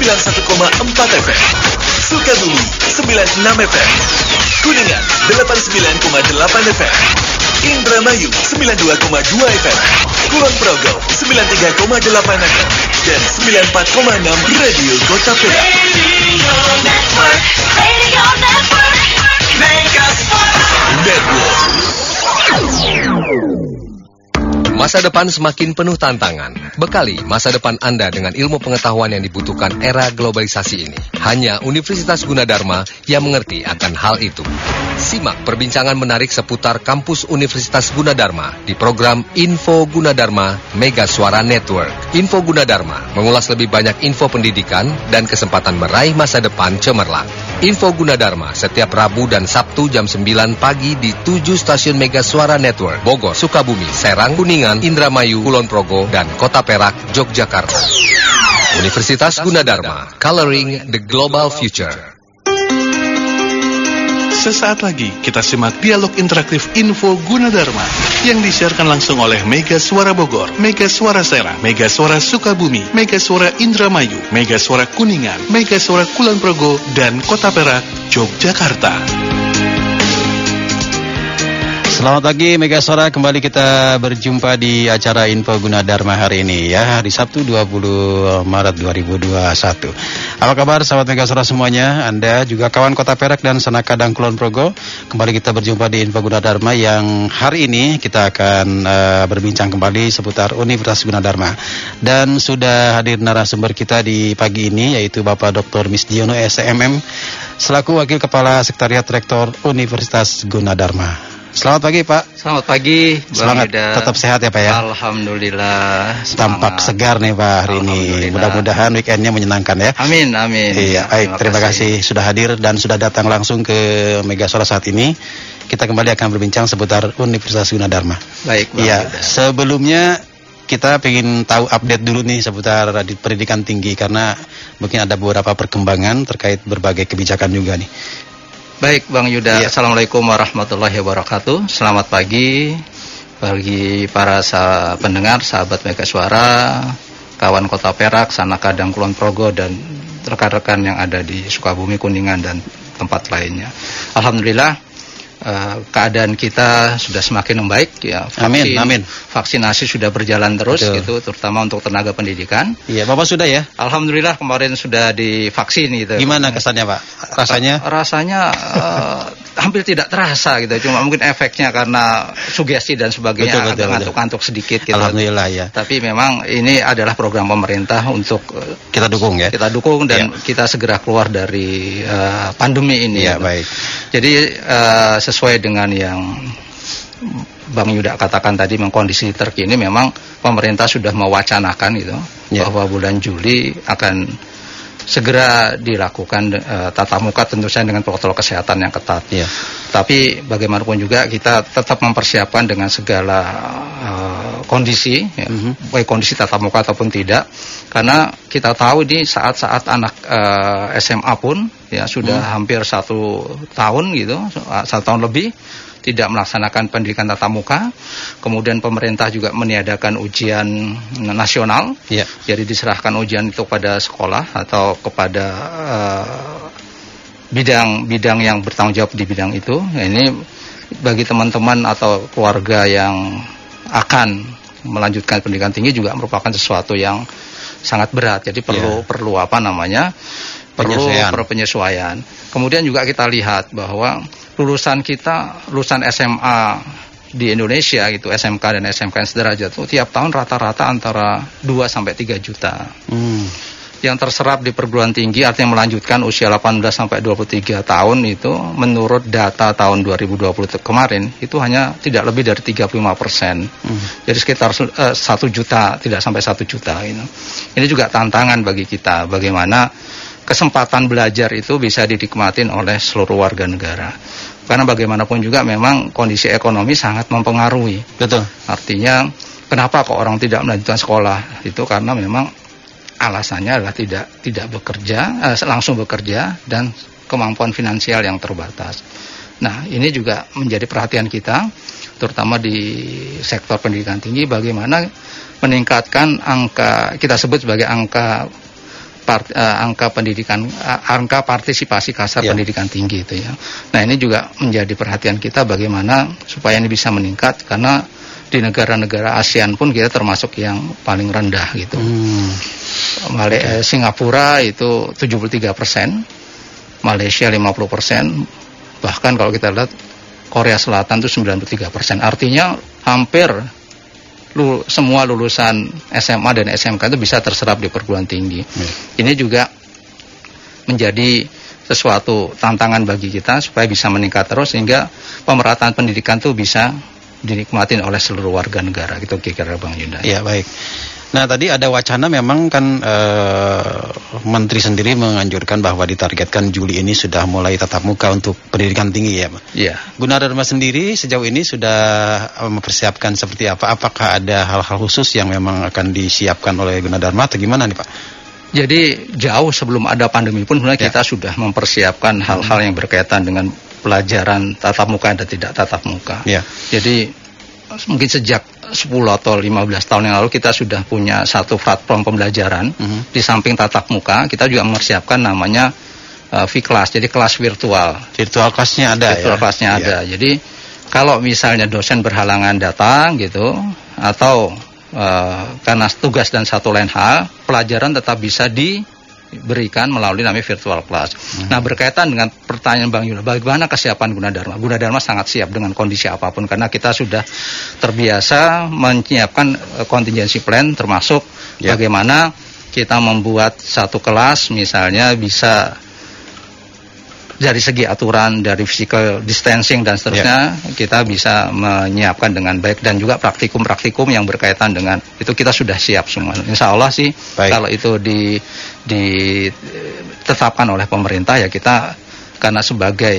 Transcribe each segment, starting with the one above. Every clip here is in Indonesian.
91,4 FM. Sukabumi 96 FM. Kuningan 89,8 FM. Indramayu 92,2 FM. Kulon Progo 93,8 FM. Dan 94,6 Radio Kota Perak. Radio Network. Radio Network. Mega. Network. Masa depan semakin penuh tantangan. Bekali masa depan Anda dengan ilmu pengetahuan yang dibutuhkan era globalisasi ini. Hanya Universitas Gunadarma yang mengerti akan hal itu. Simak perbincangan menarik seputar kampus Universitas Gunadarma di program Info Gunadarma Mega Suara Network. Info Gunadarma mengulas lebih banyak info pendidikan dan kesempatan meraih masa depan cemerlang. Info Gunadarma setiap Rabu dan Sabtu jam 9 pagi di 7 stasiun Mega Suara Network. Bogor, Sukabumi, Serang, Kuningan, Indramayu, Kulon Progo, dan Kota Perak, Yogyakarta. Universitas Gunadarma, Coloring the Global Future. Sesaat lagi kita simak dialog interaktif Info Gunadarma yang disiarkan langsung oleh Mega Suara Bogor, Mega Suara Serang, Mega Suara Sukabumi, Mega Suara Indramayu, Mega Suara Kuningan, Mega Suara Kulon Progo, dan Kota Perak, Yogyakarta. Selamat pagi Mega Sora, kembali kita berjumpa di acara Info Gunadarma hari ini ya, hari Sabtu 20 Maret 2021. Apa kabar sahabat Mega Sora semuanya? Anda juga kawan Kota Perak dan Sanak Kadang Kulon Progo. Kembali kita berjumpa di Info Gunadarma yang hari ini kita akan eh, berbincang kembali seputar Universitas Gunadarma. Dan sudah hadir narasumber kita di pagi ini yaitu Bapak Dr. Misdiono SMM selaku Wakil Kepala Sekretariat Rektor Universitas Gunadarma. Selamat pagi Pak. Selamat pagi, Bang Semangat Yuda. tetap sehat ya Pak ya. Alhamdulillah. Tampak semangat. segar nih Pak hari ini. Mudah-mudahan weekendnya menyenangkan ya. Amin, amin. Iya, baik. Terima kasih sudah hadir dan sudah datang langsung ke Mega Sora saat ini. Kita kembali akan berbincang seputar Universitas Gunadarma. Baik, Bang Iya, sebelumnya kita ingin tahu update dulu nih seputar di pendidikan tinggi karena mungkin ada beberapa perkembangan terkait berbagai kebijakan juga nih. Baik, Bang Yuda. Iya. Assalamualaikum warahmatullahi wabarakatuh. Selamat pagi bagi para sah- pendengar, sahabat Mega Suara, kawan Kota Perak, Sanak Kadang Kulon Progo dan rekan-rekan yang ada di Sukabumi, Kuningan dan tempat lainnya. Alhamdulillah eh, keadaan kita sudah semakin membaik ya. Amin, amin. Vaksinasi sudah berjalan terus Betul. gitu, terutama untuk tenaga pendidikan. Iya, Bapak sudah ya? Alhamdulillah kemarin sudah divaksin gitu. Gimana kesannya Pak? Rasanya? rasanya eh, hampir tidak terasa gitu cuma mungkin efeknya karena sugesti dan sebagainya Betul, betul, agak ngantuk-ngantuk sedikit gitu Alhamdulillah ya. tapi memang ini adalah program pemerintah untuk eh, Kita dukung ya. kita dukung dan Iya. kita segera keluar dari eh, pandemi ini Iya, gitu. baik. Jadi eh, sesuai dengan yang Bang Yuda katakan tadi memang kondisi terkini memang pemerintah sudah mewacanakan gitu Ya. bahwa bulan Juli akan segera dilakukan eh, tatap muka tentu saja dengan protokol kesehatan yang ketat. Iya. Tapi bagaimanapun juga kita tetap mempersiapkan dengan segala eh, kondisi, ya, Mhm. baik kondisi tatap muka ataupun tidak, karena kita tahu di saat-saat anak eh, SMA pun ya sudah Mhm. hampir satu tahun gitu, satu tahun lebih tidak melaksanakan pendidikan tatap muka, kemudian pemerintah juga meniadakan ujian nasional, Iya. jadi diserahkan ujian itu pada sekolah atau kepada bidang-bidang yang bertanggung jawab di bidang itu. Nah, ini bagi teman-teman atau keluarga yang akan melanjutkan pendidikan tinggi juga merupakan sesuatu yang sangat berat. Jadi perlu Iya. perlu apa namanya? Perlu Penyesuaian. perlu penyesuaian. Kemudian juga kita lihat bahwa lulusan kita, lulusan SMA di Indonesia gitu, SMK dan SMK yang sederajat itu tiap tahun rata-rata antara 2 sampai 3 juta Hmm. yang terserap di perguruan tinggi artinya melanjutkan usia 18 sampai 23 tahun itu menurut data tahun 2020 te- kemarin itu hanya tidak lebih dari 35 persen. Jadi sekitar satu juta tidak sampai satu juta ini. Ini juga tantangan bagi kita bagaimana kesempatan belajar itu bisa dinikmatin oleh seluruh warga negara. Karena bagaimanapun juga memang kondisi ekonomi sangat mempengaruhi. Betul. Artinya kenapa kok orang tidak melanjutkan sekolah itu karena memang alasannya adalah tidak tidak bekerja eh, langsung bekerja dan kemampuan finansial yang terbatas. Nah ini juga menjadi perhatian kita terutama di sektor pendidikan tinggi bagaimana meningkatkan angka kita sebut sebagai angka part- eh, angka pendidikan eh, angka partisipasi kasar Ya. pendidikan tinggi itu ya. Nah, ini juga menjadi perhatian kita bagaimana supaya ini bisa meningkat karena di negara-negara ASEAN pun kita termasuk yang paling rendah gitu. Hmm. Male- eh, Singapura itu 73 persen, Malaysia 50 persen, bahkan kalau kita lihat Korea Selatan itu 93 persen. Artinya hampir semua lulusan SMA dan SMK itu bisa terserap di perguruan tinggi. Ini juga menjadi sesuatu tantangan bagi kita supaya bisa meningkat terus sehingga pemerataan pendidikan itu bisa dinikmatin oleh seluruh warga negara gitu kira-kira Bang Yunda. Ya baik. Nah tadi ada wacana memang kan eh, Menteri sendiri menganjurkan bahwa ditargetkan Juli ini sudah mulai tatap muka untuk pendidikan tinggi ya. Pak? Iya. Gunadarma sendiri sejauh ini sudah eh, mempersiapkan seperti apa? Apakah ada hal-hal khusus yang memang akan disiapkan oleh Gunadarma atau gimana nih Pak? Jadi jauh sebelum ada pandemi pun sebenarnya Ya. kita sudah mempersiapkan hal-hal yang berkaitan dengan pelajaran tatap muka dan tidak tatap muka. Ya. Jadi mungkin sejak 10 atau 15 tahun yang lalu kita sudah punya satu platform pembelajaran Mhm. di samping tatap muka kita juga mempersiapkan namanya uh, V-class jadi kelas virtual. Virtual kelasnya ada virtual ya? kelasnya Iya. ada. Jadi kalau misalnya dosen berhalangan datang gitu atau eh, karena tugas dan satu lain hal, pelajaran tetap bisa diberikan melalui namanya virtual class. Hmm. Nah berkaitan dengan pertanyaan Bang Yuna, bagaimana kesiapan Gunadarma? Gunadarma sangat siap dengan kondisi apa pun karena kita sudah terbiasa menyiapkan eh, contingency plan termasuk Ya. bagaimana kita membuat satu kelas misalnya bisa dari segi aturan dari physical distancing dan seterusnya kita bisa menyiapkan dengan baik dan juga praktikum-praktikum yang berkaitan dengan itu kita sudah siap semua. Insya Allah sih Baik. kalau itu di ditetapkan oleh pemerintah ya kita karena sebagai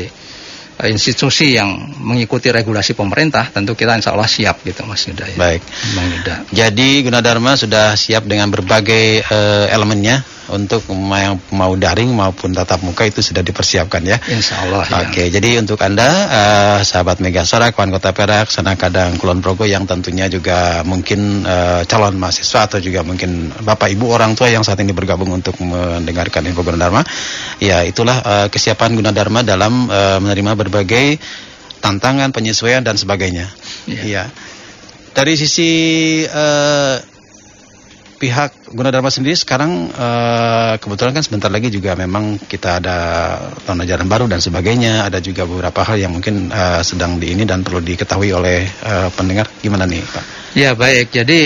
eh, institusi yang mengikuti regulasi pemerintah tentu kita insya Allah siap gitu Mas Yuda ya. Baik. Bang Yuda. Jadi Gunadarma sudah siap dengan berbagai eh, elemennya untuk mau yang mau daring maupun tatap muka itu sudah dipersiapkan ya. Insya Allah ya. Oke, jadi untuk Anda eh, sahabat Megasora, kawan Kota Perak, Sana Kadang, Kulon Progo yang tentunya juga mungkin eh, calon mahasiswa atau juga mungkin Bapak Ibu orang tua yang saat ini bergabung untuk mendengarkan info Gunadarma, ya itulah eh, kesiapan Gunadarma dalam eh, menerima berbagai tantangan, penyesuaian dan sebagainya. Iya. Iya. Dari sisi eh, pihak Gunadarma sendiri sekarang eh, kebetulan kan sebentar lagi juga memang kita ada tahun ajaran baru dan sebagainya, ada juga beberapa hal yang mungkin eh, sedang di ini dan perlu diketahui oleh eh, pendengar. Gimana nih, Pak? Ya baik, jadi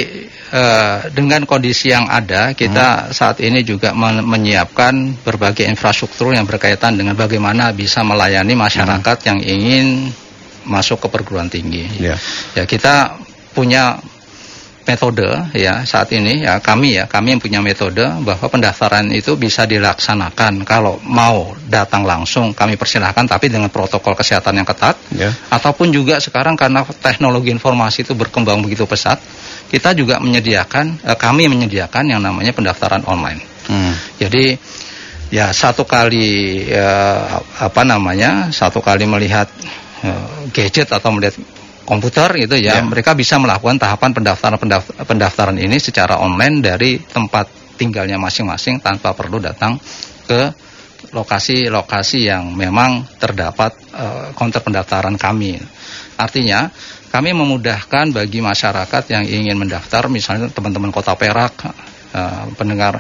eh, dengan kondisi yang ada kita saat ini juga men- menyiapkan berbagai infrastruktur yang berkaitan dengan bagaimana bisa melayani masyarakat yang ingin masuk ke perguruan tinggi. Ya. Ya kita punya metode ya saat ini ya kami ya kami yang punya metode bahwa pendaftaran itu bisa dilaksanakan kalau mau datang langsung kami persilahkan tapi dengan protokol kesehatan yang ketat Ya. ataupun juga sekarang karena teknologi informasi itu berkembang begitu pesat kita juga menyediakan eh, kami menyediakan yang namanya pendaftaran online Hmm. jadi ya satu kali eh, apa namanya satu kali melihat eh, gadget atau melihat komputer gitu ya, Ya. mereka bisa melakukan tahapan pendaftaran pendaf- pendaftaran ini secara online dari tempat tinggalnya masing-masing tanpa perlu datang ke lokasi-lokasi yang memang terdapat eh, counter pendaftaran kami. Artinya kami memudahkan bagi masyarakat yang ingin mendaftar, misalnya teman-teman Kota Perak, eh, pendengar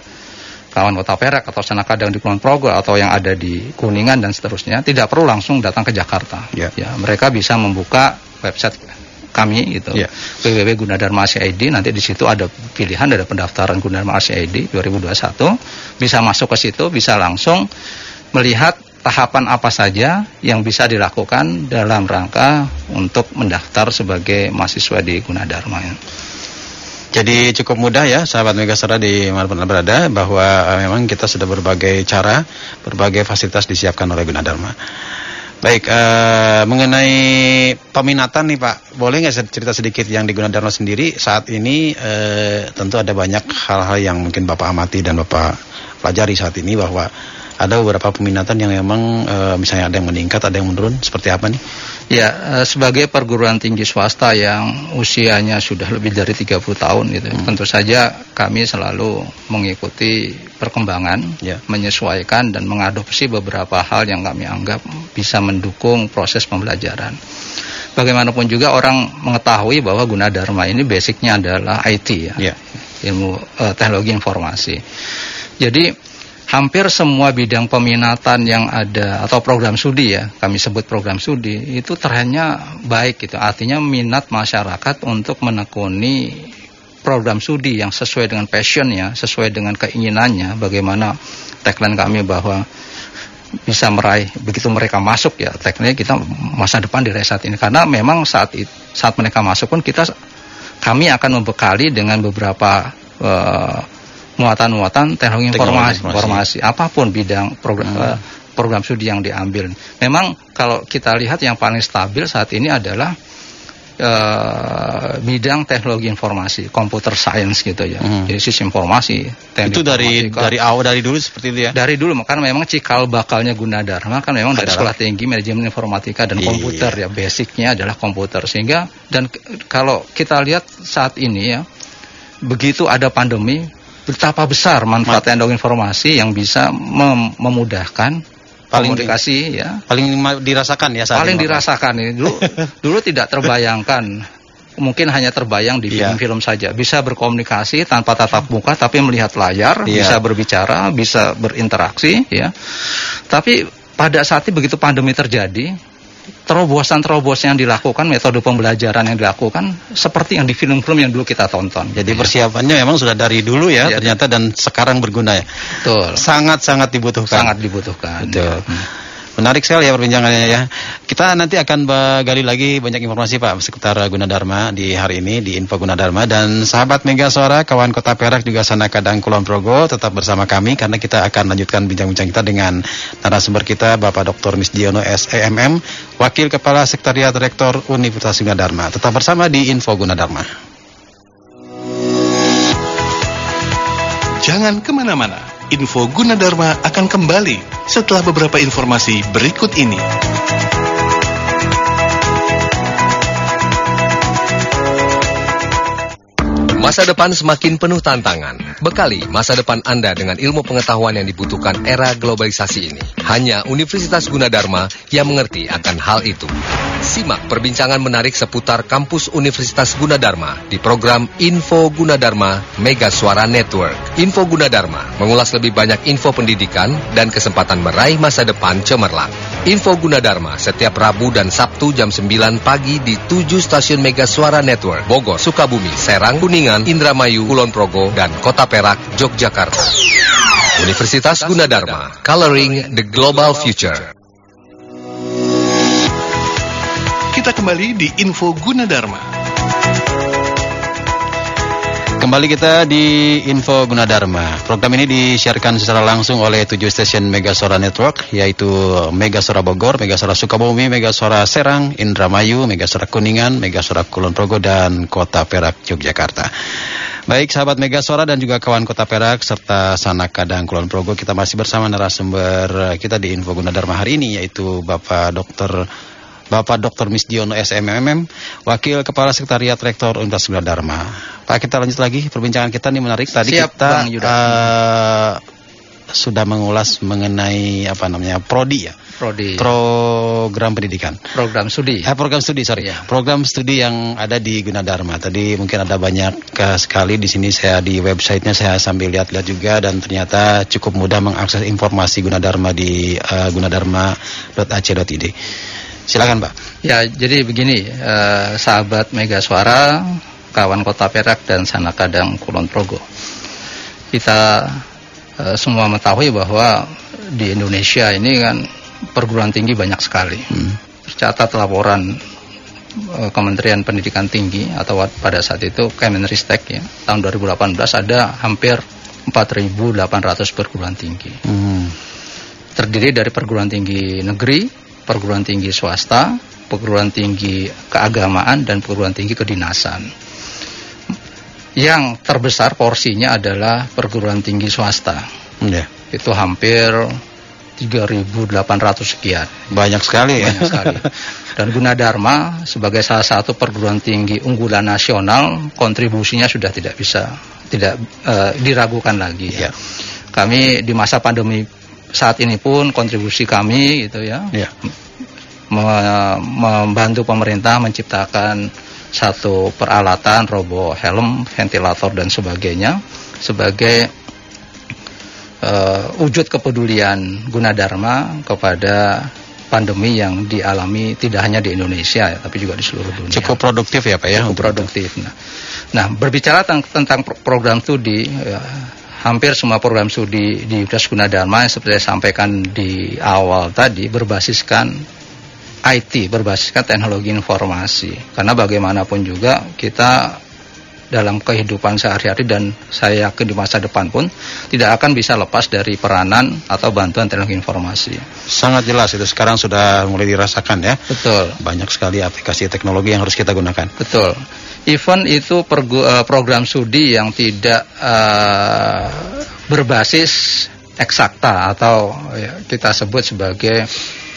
kawan Kota Perak atau Sanakadang di Kulon Progo atau yang ada di Kuningan dan seterusnya, tidak perlu langsung datang ke Jakarta. Ya. mereka bisa membuka website kami gitu, Ya. www Gunadarma ID. Nanti di situ ada pilihan ada pendaftaran Gunadarma ID 2021. Bisa masuk ke situ, bisa langsung melihat tahapan apa saja yang bisa dilakukan dalam rangka untuk mendaftar sebagai mahasiswa di Gunadarma. Jadi cukup mudah ya sahabat Megasora di mana pun Anda berada bahwa eh, memang kita sudah berbagai cara, berbagai fasilitas disiapkan oleh Gunadarma. Baik, eh, mengenai peminatan nih Pak, boleh nggak cerita sedikit yang di Gunadarma sendiri? Saat ini eh, tentu ada banyak hal-hal yang mungkin Bapak amati dan Bapak pelajari saat ini bahwa ada beberapa peminatan yang memang eh, misalnya ada yang meningkat, ada yang menurun, seperti apa nih? Ya, eh, sebagai perguruan tinggi swasta yang usianya sudah lebih dari 30 tahun gitu. Tentu saja kami selalu mengikuti perkembangan, Ya. menyesuaikan dan mengadopsi beberapa hal yang kami anggap bisa mendukung proses pembelajaran. Bagaimanapun juga orang mengetahui bahwa Gunadarma ini basicnya adalah IT ya, Ya. ilmu eh, teknologi informasi. Jadi hampir semua bidang peminatan yang ada atau program studi ya, kami sebut program studi itu trennya baik gitu. Artinya minat masyarakat untuk menekuni program studi yang sesuai dengan passionnya, sesuai dengan keinginannya. Bagaimana tagline kami bahwa bisa meraih begitu mereka masuk ya tekniknya kita masa depan di saat ini karena memang saat saat mereka masuk pun kita kami akan membekali dengan beberapa eh, muatan-muatan teknologi Teknologi informasi, informasi. apa pun bidang program eh, program studi yang diambil. Memang kalau kita lihat yang paling stabil saat ini adalah eh, bidang teknologi informasi, computer science gitu ya. Hmm. Jadi sistem informasi. Itu dari informatika. dari awal dari dulu seperti itu ya. Dari dulu karena memang cikal bakalnya Gunadarma kan memang dari sekolah tinggi manajemen informatika dan Iya. komputer ya basicnya adalah komputer sehingga dan kalau kita lihat saat ini ya begitu ada pandemi betapa besar manfaat teknologi informasi yang bisa mem- memudahkan Paling komunikasi ya. Paling dirasakan ya saat paling ini, dirasakan ini. Dulu dulu tidak terbayangkan. Mungkin hanya terbayang di Iya. film-film saja. Bisa berkomunikasi tanpa tatap muka tapi melihat layar Iya. bisa berbicara bisa berinteraksi ya. Tapi pada saat itu begitu pandemi terjadi terobosan-terobosan yang dilakukan metode pembelajaran yang dilakukan seperti yang di film-film yang dulu kita tonton Jadi Ya. persiapannya memang sudah dari dulu ya Iya. ternyata dan sekarang berguna ya. betul Sangat-sangat dibutuhkan. sangat dibutuhkan Betul. Ya. Menarik sekali ya perbincangannya ya. Kita nanti akan gali lagi banyak informasi Pak seputar Gunadarma di hari ini di Info Gunadarma dan sahabat Mega Suara, kawan Kota Perak juga sana kadang Kulon Progo tetap bersama kami karena kita akan lanjutkan bincang-bincang kita dengan narasumber kita Bapak Dr. Misdiono SEMM, Wakil Kepala Sekretariat Rektor Universitas Gunadarma. Tetap bersama di Info Gunadarma. Jangan ke mana-mana. Info Gunadarma akan kembali setelah beberapa informasi berikut ini. Masa depan semakin penuh tantangan. Bekali masa depan Anda dengan ilmu pengetahuan yang dibutuhkan era globalisasi ini. Hanya Universitas Gunadarma yang mengerti akan hal itu. Simak perbincangan menarik seputar kampus Universitas Gunadarma di program Info Gunadarma Mega Suara Network. Info Gunadarma mengulas lebih banyak info pendidikan dan kesempatan meraih masa depan cemerlang. Info Gunadarma setiap Rabu dan Sabtu jam 9 pagi di 7 stasiun Mega Suara Network. Bogor, Sukabumi, Serang, Kuningan, Indramayu, Kulon Progo, dan Kota Perak, Yogyakarta. Universitas Gunadarma, Coloring the Global Future. Kita kembali di Info Gunadarma. Kembali kita di Info Gunadarma. Program ini disiarkan secara langsung oleh tujuh stasiun Mega Suara Network, yaitu Mega Suara Bogor, Mega Suara Sukabumi, Mega Suara Serang, Indramayu, Mega Suara Kuningan, Mega Suara Kulon Progo, dan Kota Perak, Yogyakarta. Baik sahabat Mega Suara dan juga kawan Kota Perak serta Sanak Kadang Kulon Progo, kita masih bersama narasumber kita di Info Gunadarma hari ini, yaitu Bapak Dr. Bapak Dr. Misdiono SMMM, Wakil Kepala Sekretariat Rektor Universitas Gunadarma. Pak, kita lanjut lagi perbincangan kita ini menarik. Tadi Siap, kita Bang Yuda. eh, sudah mengulas mengenai apa namanya prodi ya, prodi program pendidikan. program studi Eh, program studi, sorry. Iya. Program studi yang ada di Gunadarma. Tadi mungkin ada banyak eh, sekali di sini saya di websitenya saya sambil lihat-lihat juga dan ternyata cukup mudah mengakses informasi Gunadarma di eh, gunadarma.ac.id. Silakan, Pak. Ya, jadi begini, eh, sahabat Mega Suara, kawan Kota Perak dan Sanak Kadang Kulon Progo. Kita eh, semua mengetahui bahwa di Indonesia ini kan perguruan tinggi banyak sekali. Tercatat laporan eh, Kementerian Pendidikan Tinggi atau pada saat itu Kemenristek ya, tahun 2018 ada hampir 4.800 perguruan tinggi Hmm. terdiri dari perguruan tinggi negeri, perguruan tinggi swasta, perguruan tinggi keagamaan, dan perguruan tinggi kedinasan. Yang terbesar porsinya adalah perguruan tinggi swasta. Ya. Itu hampir 3.800 sekian. Banyak sekali ya. Banyak sekali. Dan Gunadarma sebagai salah satu perguruan tinggi unggulan nasional, kontribusinya sudah tidak bisa tidak eh, diragukan lagi. Ya. Ya. Kami di masa pandemi saat ini pun kontribusi kami gitu ya, Ya. me- membantu pemerintah menciptakan satu peralatan robo helm, ventilator dan sebagainya sebagai eh, wujud kepedulian Gunadarma kepada pandemi yang dialami tidak hanya di Indonesia ya, tapi juga di seluruh dunia. Cukup produktif ya Pak ya. Cukup produktif. Nah, nah berbicara tentang, tentang pro- program studi, ya, hampir semua program studi di Universitas Gunadarma yang seperti saya sampaikan di awal tadi berbasiskan IT, berbasiskan teknologi informasi. Karena bagaimanapun juga kita dalam kehidupan sehari-hari dan saya yakin di masa depan pun tidak akan bisa lepas dari peranan atau bantuan teknologi informasi. Sangat jelas itu sekarang sudah mulai dirasakan ya. Betul. Banyak sekali aplikasi teknologi yang harus kita gunakan. Betul. Event itu pergu- eh, program studi yang tidak eh, berbasis eksakta atau ya, kita sebut sebagai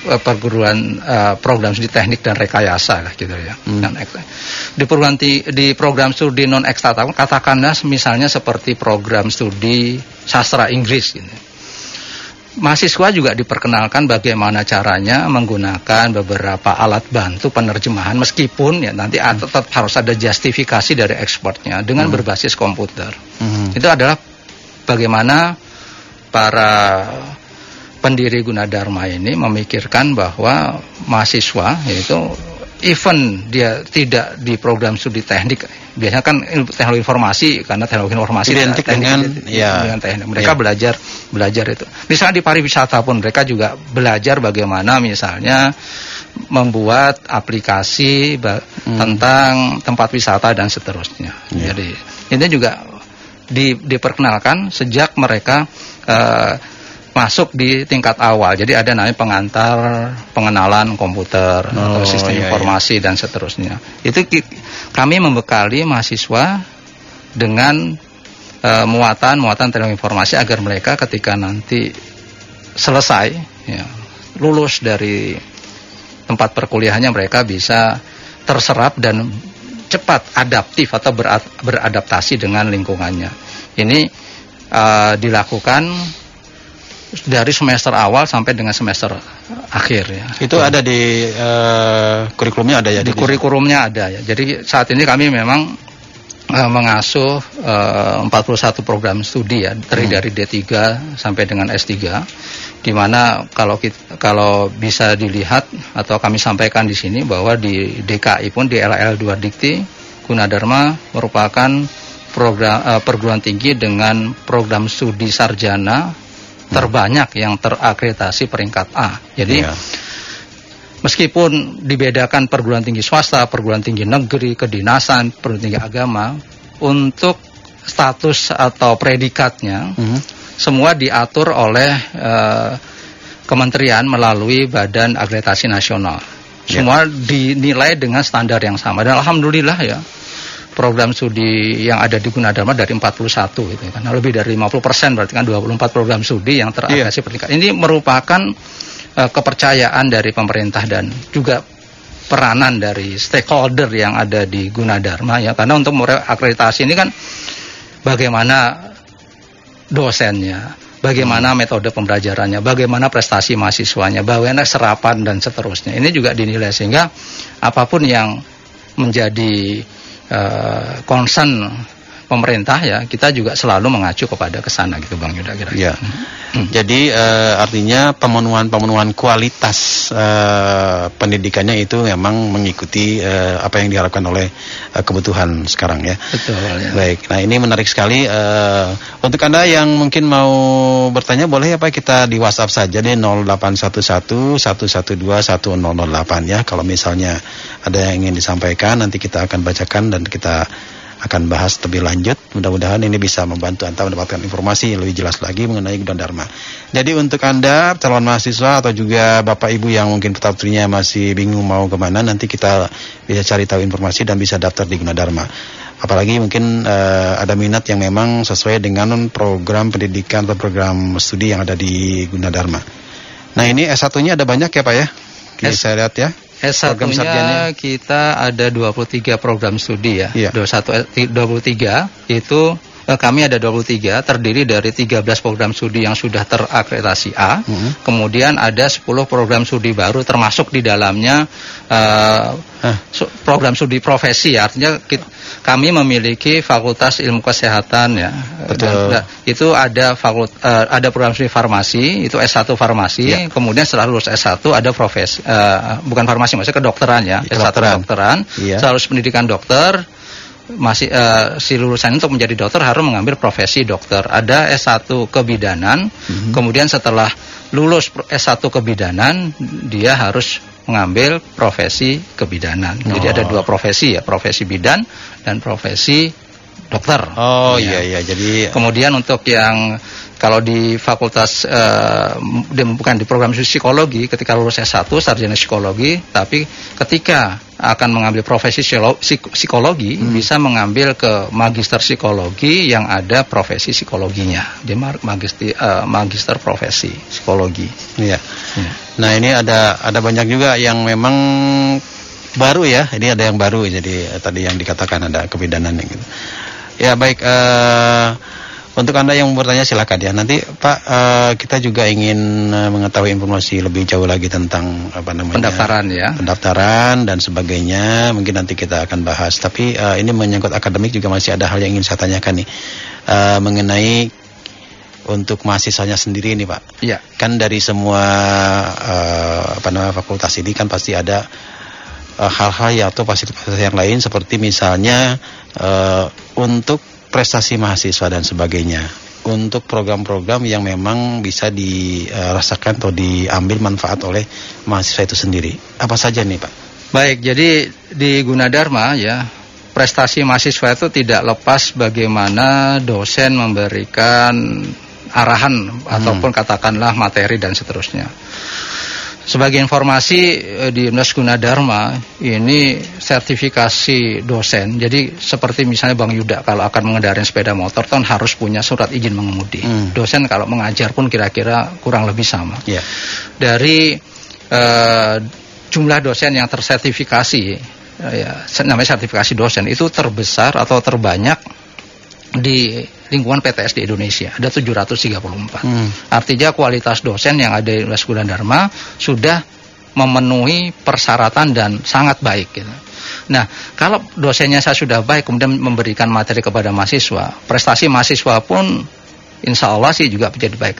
eh, perguruan eh, program studi teknik dan rekayasa lah gitu ya. Ek- di perguruan ti- di program studi non eksakta katakanlah misalnya seperti program studi sastra Inggris gitu mahasiswa juga diperkenalkan bagaimana caranya menggunakan beberapa alat bantu penerjemahan meskipun ya nanti Hmm. tetap harus ada justifikasi dari ekspornya dengan berbasis komputer. Hmm. Itu adalah bagaimana para pendiri Gunadarma ini memikirkan bahwa mahasiswa yaitu even dia tidak di program studi teknik biasanya kan teknologi informasi karena teknologi informasi Identik teknik- dengan, ya. dengan teknik mereka Ya. belajar belajar itu misalnya di pariwisata pun mereka juga belajar bagaimana misalnya membuat aplikasi ba- tentang tempat wisata dan seterusnya Ya. jadi ini juga di- diperkenalkan sejak mereka eh, masuk di tingkat awal. Jadi ada namanya pengantar pengenalan komputer atau Oh, sistem iya, informasi dan seterusnya. Itu kami membekali mahasiswa dengan eh, muatan-muatan teknologi informasi agar mereka ketika nanti selesai ya, lulus dari tempat perkuliahannya mereka bisa terserap dan cepat adaptif atau beradaptasi dengan lingkungannya. Ini eh, dilakukan dari semester awal sampai dengan semester akhir ya. Itu ada di eh, kurikulumnya ada ya di kurikulumnya ada ya. Jadi saat ini kami memang eh, mengasuh eh, 41 program studi ya, terdiri dari D3 sampai dengan S3 di mana kalau kita, kalau bisa dilihat atau kami sampaikan di sini bahwa di DKI pun di LL 2 Dikti Gunadarma merupakan program eh, perguruan tinggi dengan program studi sarjana terbanyak yang terakreditasi peringkat A. Jadi Iya. meskipun dibedakan perguruan tinggi swasta, perguruan tinggi negeri, kedinasan, perguruan tinggi agama, untuk status atau predikatnya Mhm. semua diatur oleh eh, kementerian melalui Badan Akreditasi Nasional. Ya. Semua dinilai dengan standar yang sama dan alhamdulillah ya program studi yang ada di Gunadarma dari 41 gitu kan lebih dari 50 persen berarti kan 24 program studi yang terakreditasi peringkat ini merupakan eh, kepercayaan dari pemerintah dan juga peranan dari stakeholder yang ada di Gunadarma ya. Karena untuk akreditasi ini kan bagaimana dosennya, bagaimana metode pembelajarannya, bagaimana prestasi mahasiswanya, bagaimana serapan dan seterusnya. Ini juga dinilai sehingga apa pun yang menjadi eh, concern pemerintah ya, kita juga selalu mengacu kepada ke sana gitu Bang Yuda kira-kira. Ya. Jadi eh, artinya pemenuhan-pemenuhan kualitas eh, pendidikannya itu memang mengikuti eh, apa yang diharapkan oleh eh, kebutuhan sekarang ya. Betul ya. Baik, nah ini menarik sekali. eh, untuk anda yang mungkin mau bertanya boleh ya Pak kita di WhatsApp saja nih 0811 112 1008 ya. Kalau misalnya ada yang ingin disampaikan nanti kita akan bacakan dan kita akan bahas lebih lanjut. Mudah-mudahan ini bisa membantu Anda mendapatkan informasi yang lebih jelas lagi mengenai Gudan Dharma. Jadi untuk Anda calon mahasiswa atau juga Bapak Ibu yang mungkin putrinya masih bingung mau ke mana, nanti kita bisa cari tahu informasi dan bisa daftar di Gunadarma. Apalagi mungkin eh, ada minat yang memang sesuai dengan program pendidikan atau program studi yang ada di Gunadarma. Nah ini S1-nya ada banyak ya Pak ya? Ini S- saya lihat ya. Sarjana. S1-nya kita ada 23 program studi ya. Iya. 21 eh, 23 itu eh, kami ada 23 terdiri dari 13 program studi yang sudah terakreditasi A. Mhm. Kemudian ada 10 program studi baru termasuk di dalamnya eh, su- program studi profesi ya. Artinya kit- kami memiliki Fakultas Ilmu Kesehatan ya. Betul. Dan- dan itu ada fakult eh, ada program studi farmasi, itu S1 farmasi. Ya. Kemudian setelah lulus S1 ada profesi eh, bukan farmasi maksudnya kedokteran ya. S1 Kedokteran. kedokteran. Iya. Setelah lulus pendidikan dokter masih eh, si lulusan untuk menjadi dokter harus mengambil profesi dokter. Ada S1 kebidanan, Mhm. kemudian setelah lulus pro- S1 kebidanan dia harus mengambil profesi kebidanan. Jadi Oh. ada dua profesi ya, profesi bidan dan profesi dokter. Oh Ya. iya iya jadi Kemudian untuk yang kalau di fakultas di- bukan di program psikologi ketika lulus S1 sarjana psikologi tapi ketika akan mengambil profesi psikologi bisa mengambil ke magister psikologi yang ada profesi psikologinya. Dia mar- magister eh, magister profesi psikologi. iya. Ya. Nah ini ada ada banyak juga yang memang baru ya. Ini ada yang baru jadi eh, tadi yang dikatakan ada kebidanan gitu. Ya baik. eh untuk anda yang bertanya silakan ya. Nanti Pak eh, kita juga ingin eh, mengetahui informasi lebih jauh lagi tentang apa namanya Pendaftaran ya. pendaftaran dan sebagainya. Mungkin nanti kita akan bahas. Tapi eh, ini menyangkut akademik juga masih ada hal yang ingin saya tanyakan nih Eh, mengenai untuk mahasiswanya sendiri nih Pak Ya. kan dari semua eh, apa namanya fakultas ini kan pasti ada hal-hal ya atau fasilitas yang lain seperti misalnya eh, untuk prestasi mahasiswa dan sebagainya untuk program-program yang memang bisa dirasakan atau diambil manfaat oleh mahasiswa itu sendiri apa saja nih Pak? Baik, jadi di Gunadarma ya prestasi mahasiswa itu tidak lepas bagaimana dosen memberikan arahan ataupun katakanlah materi dan seterusnya. Sebagai informasi eh, di Unas Gunadarma ini sertifikasi dosen. Jadi seperti misalnya Bang Yuda kalau akan mengendarai sepeda motor kan harus punya surat izin mengemudi. Hmm. Dosen kalau mengajar pun kira-kira kurang lebih sama Ya. dari eh, jumlah dosen yang tersertifikasi eh, ya namanya sertifikasi dosen itu terbesar atau terbanyak di lingkungan PTS di Indonesia ada 734 Hmm. artinya kualitas dosen yang ada di Universitas Gunadarma sudah memenuhi persyaratan dan sangat baik gitu. Nah, kalau dosennya saya sudah baik kemudian memberikan materi kepada mahasiswa, prestasi mahasiswa pun insya Allah sih juga menjadi baik.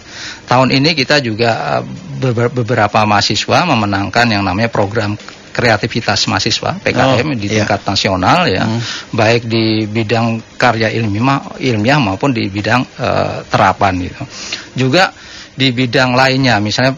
Tahun ini kita juga eh, beber- beberapa mahasiswa memenangkan yang namanya program kreativitas mahasiswa PKM Oh, di iya. tingkat nasional ya, Hmm. baik di bidang karya ilmiah, ilmiah maupun di bidang eh, terapan gitu. Juga di bidang lainnya, misalnya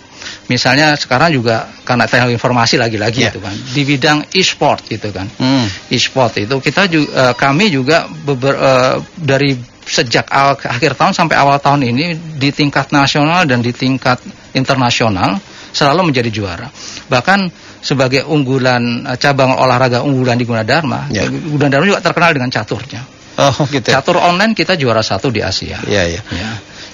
misalnya sekarang juga karena teknologi informasi lagi-lagi Iya. itu kan, di bidang e-sport gitu kan Hmm. e-sport itu kita juga kami juga beber, eh, dari sejak awal akhir tahun sampai awal tahun ini di tingkat nasional dan di tingkat internasional selalu menjadi juara. Bahkan sebagai unggulan eh, cabang olahraga unggulan di Gunadarma, Ya. Gunadarma juga terkenal dengan caturnya. Oh gitu. ya. Catur online kita juara satu di Asia. Iya iya. Ya.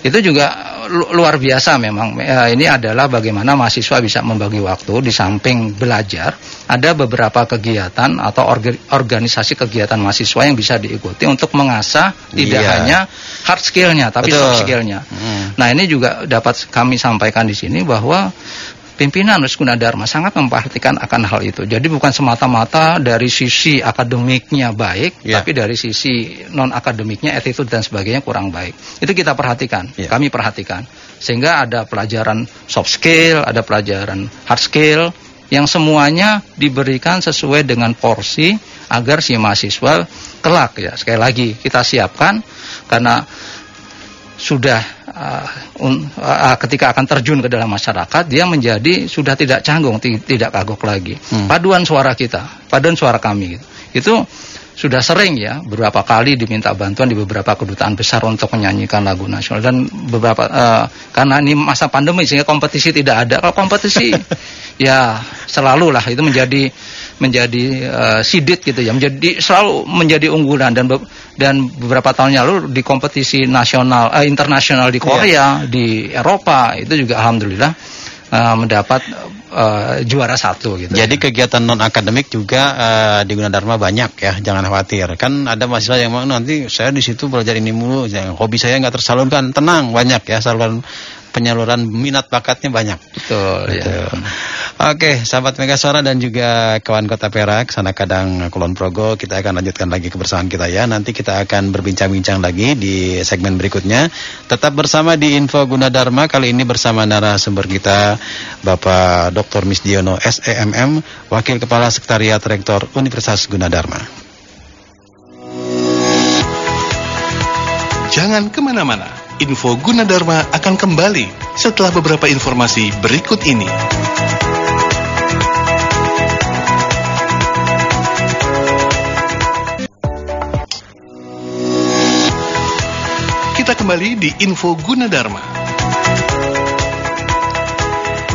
Itu juga lu- luar biasa memang. Eh, ini adalah bagaimana mahasiswa bisa membagi waktu di samping belajar, ada beberapa kegiatan atau orga- organisasi kegiatan mahasiswa yang bisa diikuti untuk mengasah tidak Iya. hanya hard skillnya tapi Betul. soft skillnya. Hmm. Nah ini juga dapat kami sampaikan di sini bahwa pimpinan Nus Gunadarma sangat memperhatikan akan hal itu. Jadi bukan semata-mata dari sisi akademiknya baik, Ya. tapi dari sisi non akademiknya, attitude dan sebagainya kurang baik. Itu kita perhatikan, Ya. kami perhatikan. Sehingga ada pelajaran soft skill, ada pelajaran hard skill yang semuanya diberikan sesuai dengan porsi agar si mahasiswa kelak ya. Sekali lagi kita siapkan karena sudah ketika akan terjun ke dalam masyarakat dia menjadi sudah tidak canggung ti- tidak kagok lagi Hmm. paduan suara kita paduan suara kami gitu. itu sudah sering ya beberapa kali diminta bantuan di beberapa kedutaan besar untuk menyanyikan lagu nasional dan beberapa uh, karena ini masa pandemi sehingga kompetisi tidak ada kalau kompetisi ya selalu lah itu menjadi menjadi uh, sidit gitu ya menjadi selalu menjadi unggulan dan be- dan beberapa tahun lalu di kompetisi nasional eh, internasional di Korea di Eropa itu juga alhamdulillah eh, mendapat eh, juara satu gitu. Jadi kegiatan non akademik juga eh, di Gunadarma banyak ya, jangan khawatir. Kan ada mahasiswa yang mau nanti saya di situ belajar ini mulu, yang hobi saya nggak tersalurkan. Tenang, banyak ya saluran penyaluran minat bakatnya banyak. betul ya. Betul. Oke, sahabat Megasora dan juga kawan Kota Perak, sana kadang Kulon Progo, kita akan lanjutkan lagi kebersamaan kita ya. Nanti kita akan berbincang-bincang lagi di segmen berikutnya. Tetap bersama di Info Gunadarma kali ini bersama narasumber kita Bapak Dr. Misdiono SEMM, Wakil Kepala Sekretariat Rektor Universitas Gunadarma. Jangan ke mana-mana, info Gunadarma akan kembali setelah beberapa informasi berikut ini. Kita kembali di info Gunadarma.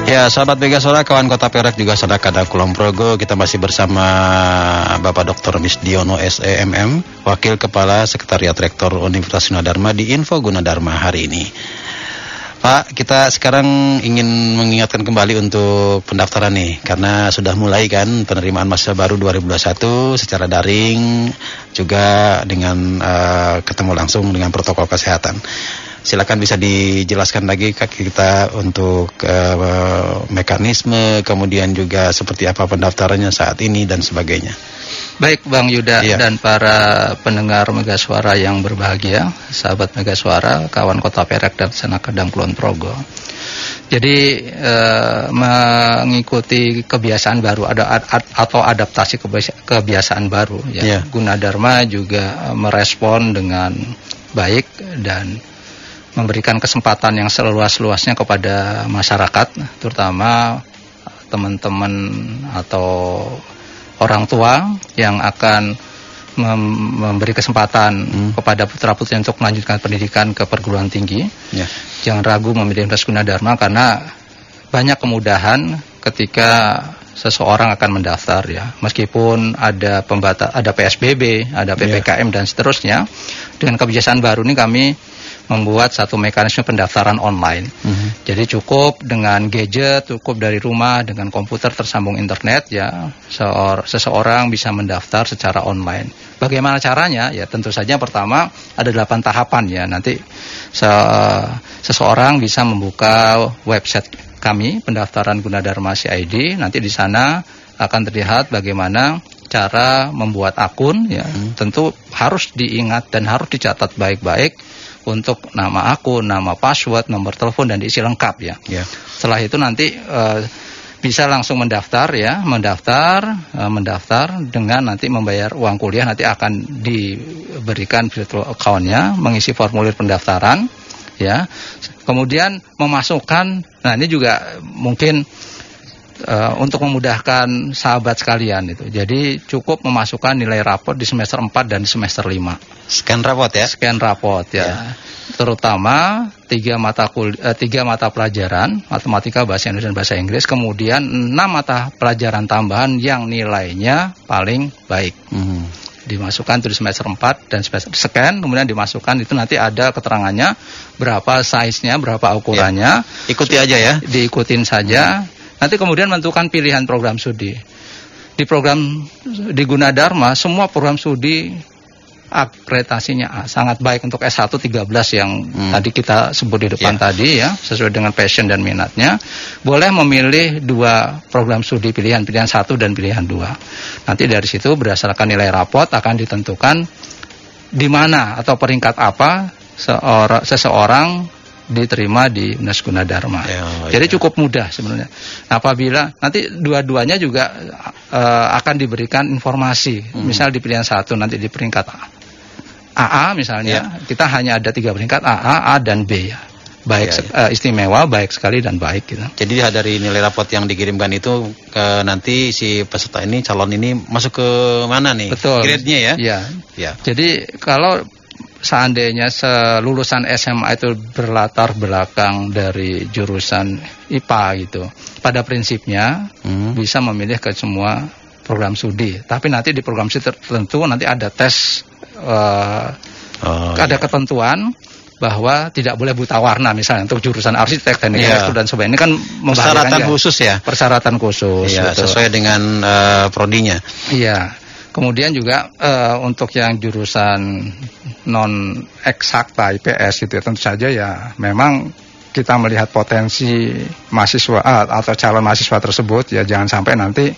Ya, sahabat Megasora, kawan Kota Perak juga saudara kada Kulon Progo, kita masih bersama Bapak Dr. Misdiono SEMM, Wakil Kepala Sekretariat Rektor Universitas Gunadarma di Info Gunadarma hari ini. Pak, kita sekarang ingin mengingatkan kembali untuk pendaftaran nih, karena sudah mulai kan penerimaan mahasiswa baru 2021 secara daring, juga dengan eh, ketemu langsung dengan protokol kesehatan. Silakan bisa dijelaskan lagi ke kita untuk eh, mekanisme, kemudian juga seperti apa pendaftarannya saat ini dan sebagainya. Baik Bang Yuda Iya. dan para pendengar Megaswara yang berbahagia, sahabat Megaswara, kawan Kota Perak dan Sanak Kadang Kulon Progo. Jadi eh, mengikuti kebiasaan baru ada ad- ad- atau adaptasi kebiasa- kebiasaan baru ya. Iya. Gunadarma juga merespon dengan baik dan memberikan kesempatan yang seluas-luasnya kepada masyarakat terutama teman-teman atau orang tua yang akan mem- memberi kesempatan Hmm. kepada putra-putri untuk melanjutkan pendidikan ke perguruan tinggi. Ya. Jangan ragu memilih Universitas Gunadarma karena banyak kemudahan ketika seseorang akan mendaftar ya. Meskipun ada pembata ada PSBB, ada PPKM dan seterusnya, dengan kebiasaan baru ini kami membuat satu mekanisme pendaftaran online. Mhm. Jadi cukup dengan gadget, cukup dari rumah dengan komputer tersambung internet ya, seor- seseorang bisa mendaftar secara online. Bagaimana caranya? Ya tentu saja pertama ada delapan tahapan ya. Nanti se- seseorang bisa membuka website kami pendaftaran Gunadarma CID. Nanti di sana akan terlihat bagaimana cara membuat akun ya. Tentu harus diingat dan harus dicatat baik-baik untuk nama akun, nama password, nomor telepon dan diisi lengkap ya. Ya. Setelah itu nanti eh, bisa langsung mendaftar ya, mendaftar, eh, mendaftar dengan nanti membayar uang kuliah nanti akan diberikan virtual account-nya, mengisi formulir pendaftaran ya. Kemudian memasukkan, nah ini juga mungkin eh, untuk memudahkan sahabat sekalian itu. Jadi cukup memasukkan nilai rapor di semester 4 dan di semester 5 Scan rapot ya. scan raport ya. Terutama tiga mata kul eh, tiga mata pelajaran matematika bahasa Indonesia dan bahasa Inggris, kemudian enam mata pelajaran tambahan yang nilainya paling baik. Mhm. Dimasukkan itu di semester 4 dan semester scan, kemudian dimasukkan itu nanti ada keterangannya berapa size-nya, berapa ukurannya, Ikuti aja ya. diikutin saja. Nanti kemudian menentukan pilihan program studi. Di program di Gunadarma semua program studi akreditasinya A, sangat baik untuk S1 13 yang Hmm. tadi kita sebut di depan Ya. tadi ya, sesuai dengan passion dan minatnya. Boleh memilih dua program studi pilihan, pilihan satu dan pilihan dua. Nanti dari situ berdasarkan nilai rapot akan ditentukan di mana atau peringkat apa seorang seseorang diterima di Universitas Gunadarma. Ya, Jadi ya. cukup mudah sebenarnya. Apabila nanti dua-duanya juga eh, akan diberikan informasi. Hmm. Misal di pilihan satu nanti di peringkat AA misalnya, kita hanya ada tiga peringkat AA, A dan B ya. Baik Ya, se- eh, istimewa, baik sekali dan baik gitu. Jadi dari nilai rapot yang dikirimkan itu ke nanti si peserta ini calon ini masuk ke mana nih? Betul. Grade-nya ya? Iya. Ya. Jadi kalau seandainya selulusan SMA itu berlatar belakang dari jurusan IPA gitu, pada prinsipnya Hmm. bisa memilih ke semua program studi. Tapi nanti di program studi tertentu nanti ada tes, eh, Oh, ada iya. ketentuan bahwa tidak boleh buta warna misalnya untuk jurusan arsitek teknik Iya. elektro dan sebagainya ini kan Persyaratan ya. khusus ya. persyaratan khusus Iya, betul. sesuai dengan eh, prodinya. Iya. Kemudian juga eh, untuk yang jurusan non eksakta IPS gitu ya tentu saja ya memang kita melihat potensi mahasiswa ah, atau calon mahasiswa tersebut ya jangan sampai nanti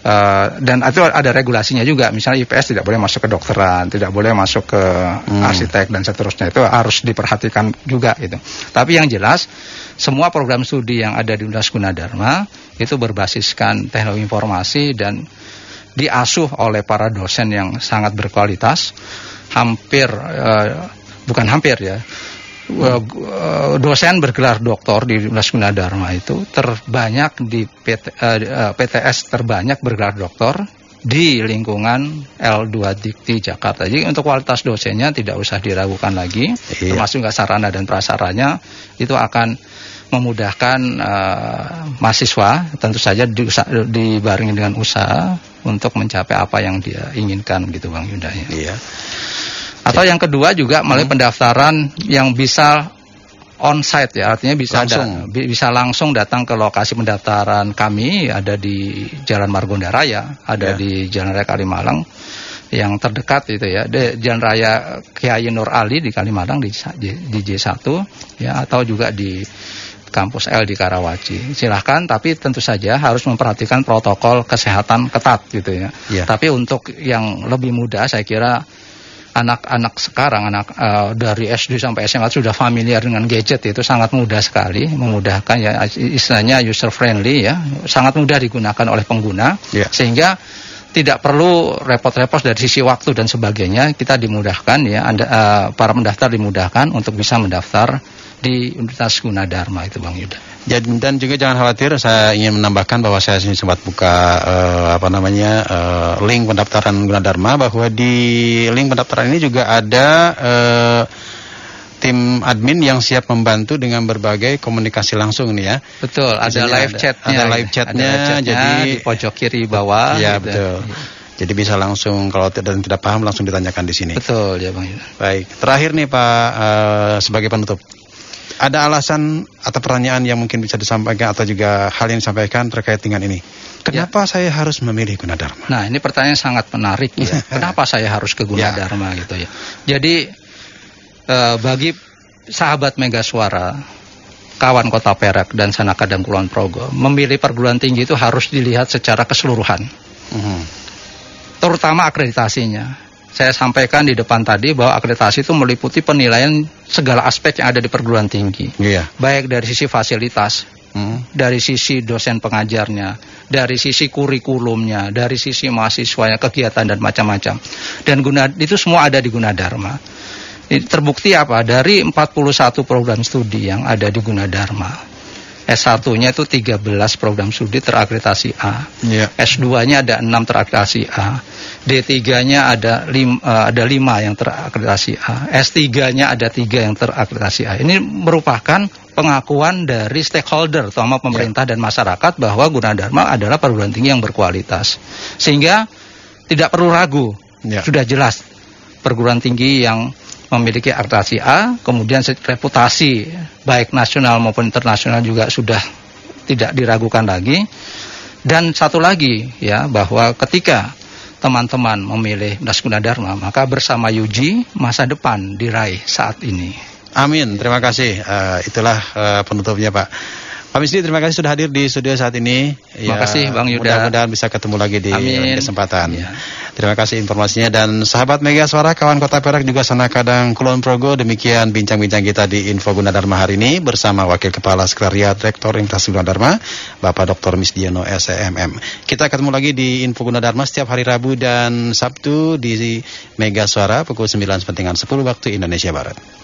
eh, dan itu ada regulasinya juga. Misalnya IPS tidak boleh masuk ke dokteran tidak boleh masuk ke arsitek dan seterusnya. Itu harus diperhatikan juga gitu. Tapi yang jelas semua program studi yang ada di Universitas Gunadarma itu berbasiskan teknologi informasi dan diasuh oleh para dosen yang sangat berkualitas hampir eh, bukan hampir ya eh, eh, dosen bergelar doktor di Universitas Gunadarma itu terbanyak di PT, PTS terbanyak bergelar doktor di lingkungan L2 Dikti Jakarta. Jadi untuk kualitas dosennya tidak usah diragukan lagi, Iya. termasuk juga sarana dan prasaranya itu akan memudahkan eh, mahasiswa tentu saja diusa- dibarengi dengan usaha untuk mencapai apa yang dia inginkan gitu Bang Yuda ya. Iya. Atau yang kedua juga melalui pendaftaran yang bisa on-site ya, artinya bisa Langsung. da- bisa langsung datang ke lokasi pendaftaran kami ada di Jalan Margonda Raya, ada Ya. di Jalan Raya Kalimalang yang terdekat itu ya, di Jalan Raya Kiai Nur Ali di Kalimalang di, di di J1 ya atau juga di kampus L di Karawaci. Silahkan, tapi tentu saja harus memperhatikan protokol kesehatan ketat gitu ya. Iya. Tapi untuk yang lebih mudah, saya kira anak-anak sekarang anak eh, dari SD sampai SMA sudah familiar dengan gadget itu sangat mudah sekali memudahkan ya istilahnya user friendly ya sangat mudah digunakan oleh pengguna Ya. sehingga tidak perlu repot-repot dari sisi waktu dan sebagainya kita dimudahkan ya anda eh, para pendaftar dimudahkan untuk bisa mendaftar di Universitas Gunadarma itu Bang Yuda. Jadi, dan juga jangan khawatir, saya ingin menambahkan bahwa saya sini sempat buka eh, apa namanya eh, link pendaftaran Gunadarma bahwa di link pendaftaran ini juga ada eh, tim admin yang siap membantu dengan berbagai komunikasi langsung nih ya. Betul, ada live chatnya. ada ya. live chatnya, Ada chatnya jadi- di pojok kiri bawah. ya gitu. betul. Jadi bisa langsung kalau tidak tidak paham langsung ditanyakan di sini. Betul ya Bang Yuda. Baik, terakhir nih Pak eh, sebagai penutup. Ada alasan atau pertanyaan yang mungkin bisa disampaikan atau juga hal yang disampaikan terkait dengan ini. Kenapa saya harus memilih Gunadarma? Nah, ini pertanyaan sangat menarik ya. Kenapa saya harus ke Gunadarma gitu ya. Jadi eh, bagi sahabat Mega Suara, kawan Kota Perak dan Sanaka dan Kulon Progo, memilih perguruan tinggi itu harus dilihat secara keseluruhan, Mhm. terutama akreditasinya. Saya sampaikan di depan tadi bahwa akreditasi itu meliputi penilaian segala aspek yang ada di perguruan tinggi, Iya. baik dari sisi fasilitas, Mhm. dari sisi dosen pengajarnya, dari sisi kurikulumnya, dari sisi mahasiswanya, kegiatan dan macam-macam. Dan guna itu semua ada di Gunadarma. Terbukti apa? Dari 41 program studi yang ada di Gunadarma. S1-nya itu 13 program studi terakreditasi A. Iya. S2-nya ada 6 terakreditasi A. D3-nya ada 5 ada 5 yang terakreditasi A. S3-nya ada 3 yang terakreditasi A. Ini merupakan pengakuan dari stakeholder terutama pemerintah dan masyarakat bahwa Gunadarma adalah perguruan tinggi yang berkualitas. Sehingga tidak perlu ragu. Ya. Sudah jelas perguruan tinggi yang memiliki akreditasi A, kemudian reputasi baik nasional maupun internasional juga sudah tidak diragukan lagi. Dan satu lagi ya bahwa ketika teman-teman memilih Das Gunadarma, maka bersama Yuji masa depan diraih saat ini. Amin. Terima kasih. Eh, itulah eh, penutupnya Pak. Pak Misdi, terima kasih sudah hadir di studio saat ini. Terima kasih, Bang Yuda. Mudah-mudahan bisa ketemu lagi di Amin. kesempatan. Ya. Terima kasih informasinya dan sahabat Mega Suara, kawan Kota Perak juga sana kadang Kulon Progo. Demikian bincang-bincang kita di Info Gunadarma hari ini bersama Wakil Kepala Sekretariat Rektor Universitas Gunadarma, Bapak Dr. Misdiono SEMM. Kita ketemu lagi di Info Gunadarma setiap hari Rabu dan Sabtu di Mega Suara pukul 9 sepentingan 10 waktu Indonesia Barat.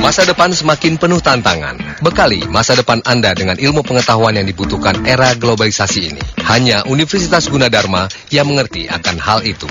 Masa depan semakin penuh tantangan. Bekali masa depan Anda dengan ilmu pengetahuan yang dibutuhkan era globalisasi ini. Hanya Universitas Gunadarma yang mengerti akan hal itu.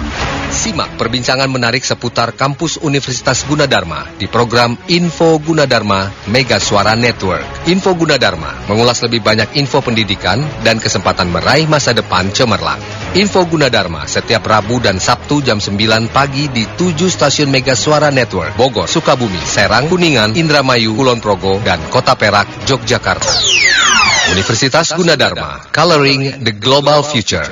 Simak perbincangan menarik seputar kampus Universitas Gunadarma di program Info Gunadarma Mega Suara Network. Info Gunadarma mengulas lebih banyak info pendidikan dan kesempatan meraih masa depan cemerlang. Info Gunadarma setiap Rabu dan Sabtu jam 9 pagi di 7 stasiun Mega Suara Network Bogor, Sukabumi, Serang, Kuningan, Indramayu, Kulon Progo, dan Kota Perak, Yogyakarta. Universitas Gunadarma, Coloring the Global Future.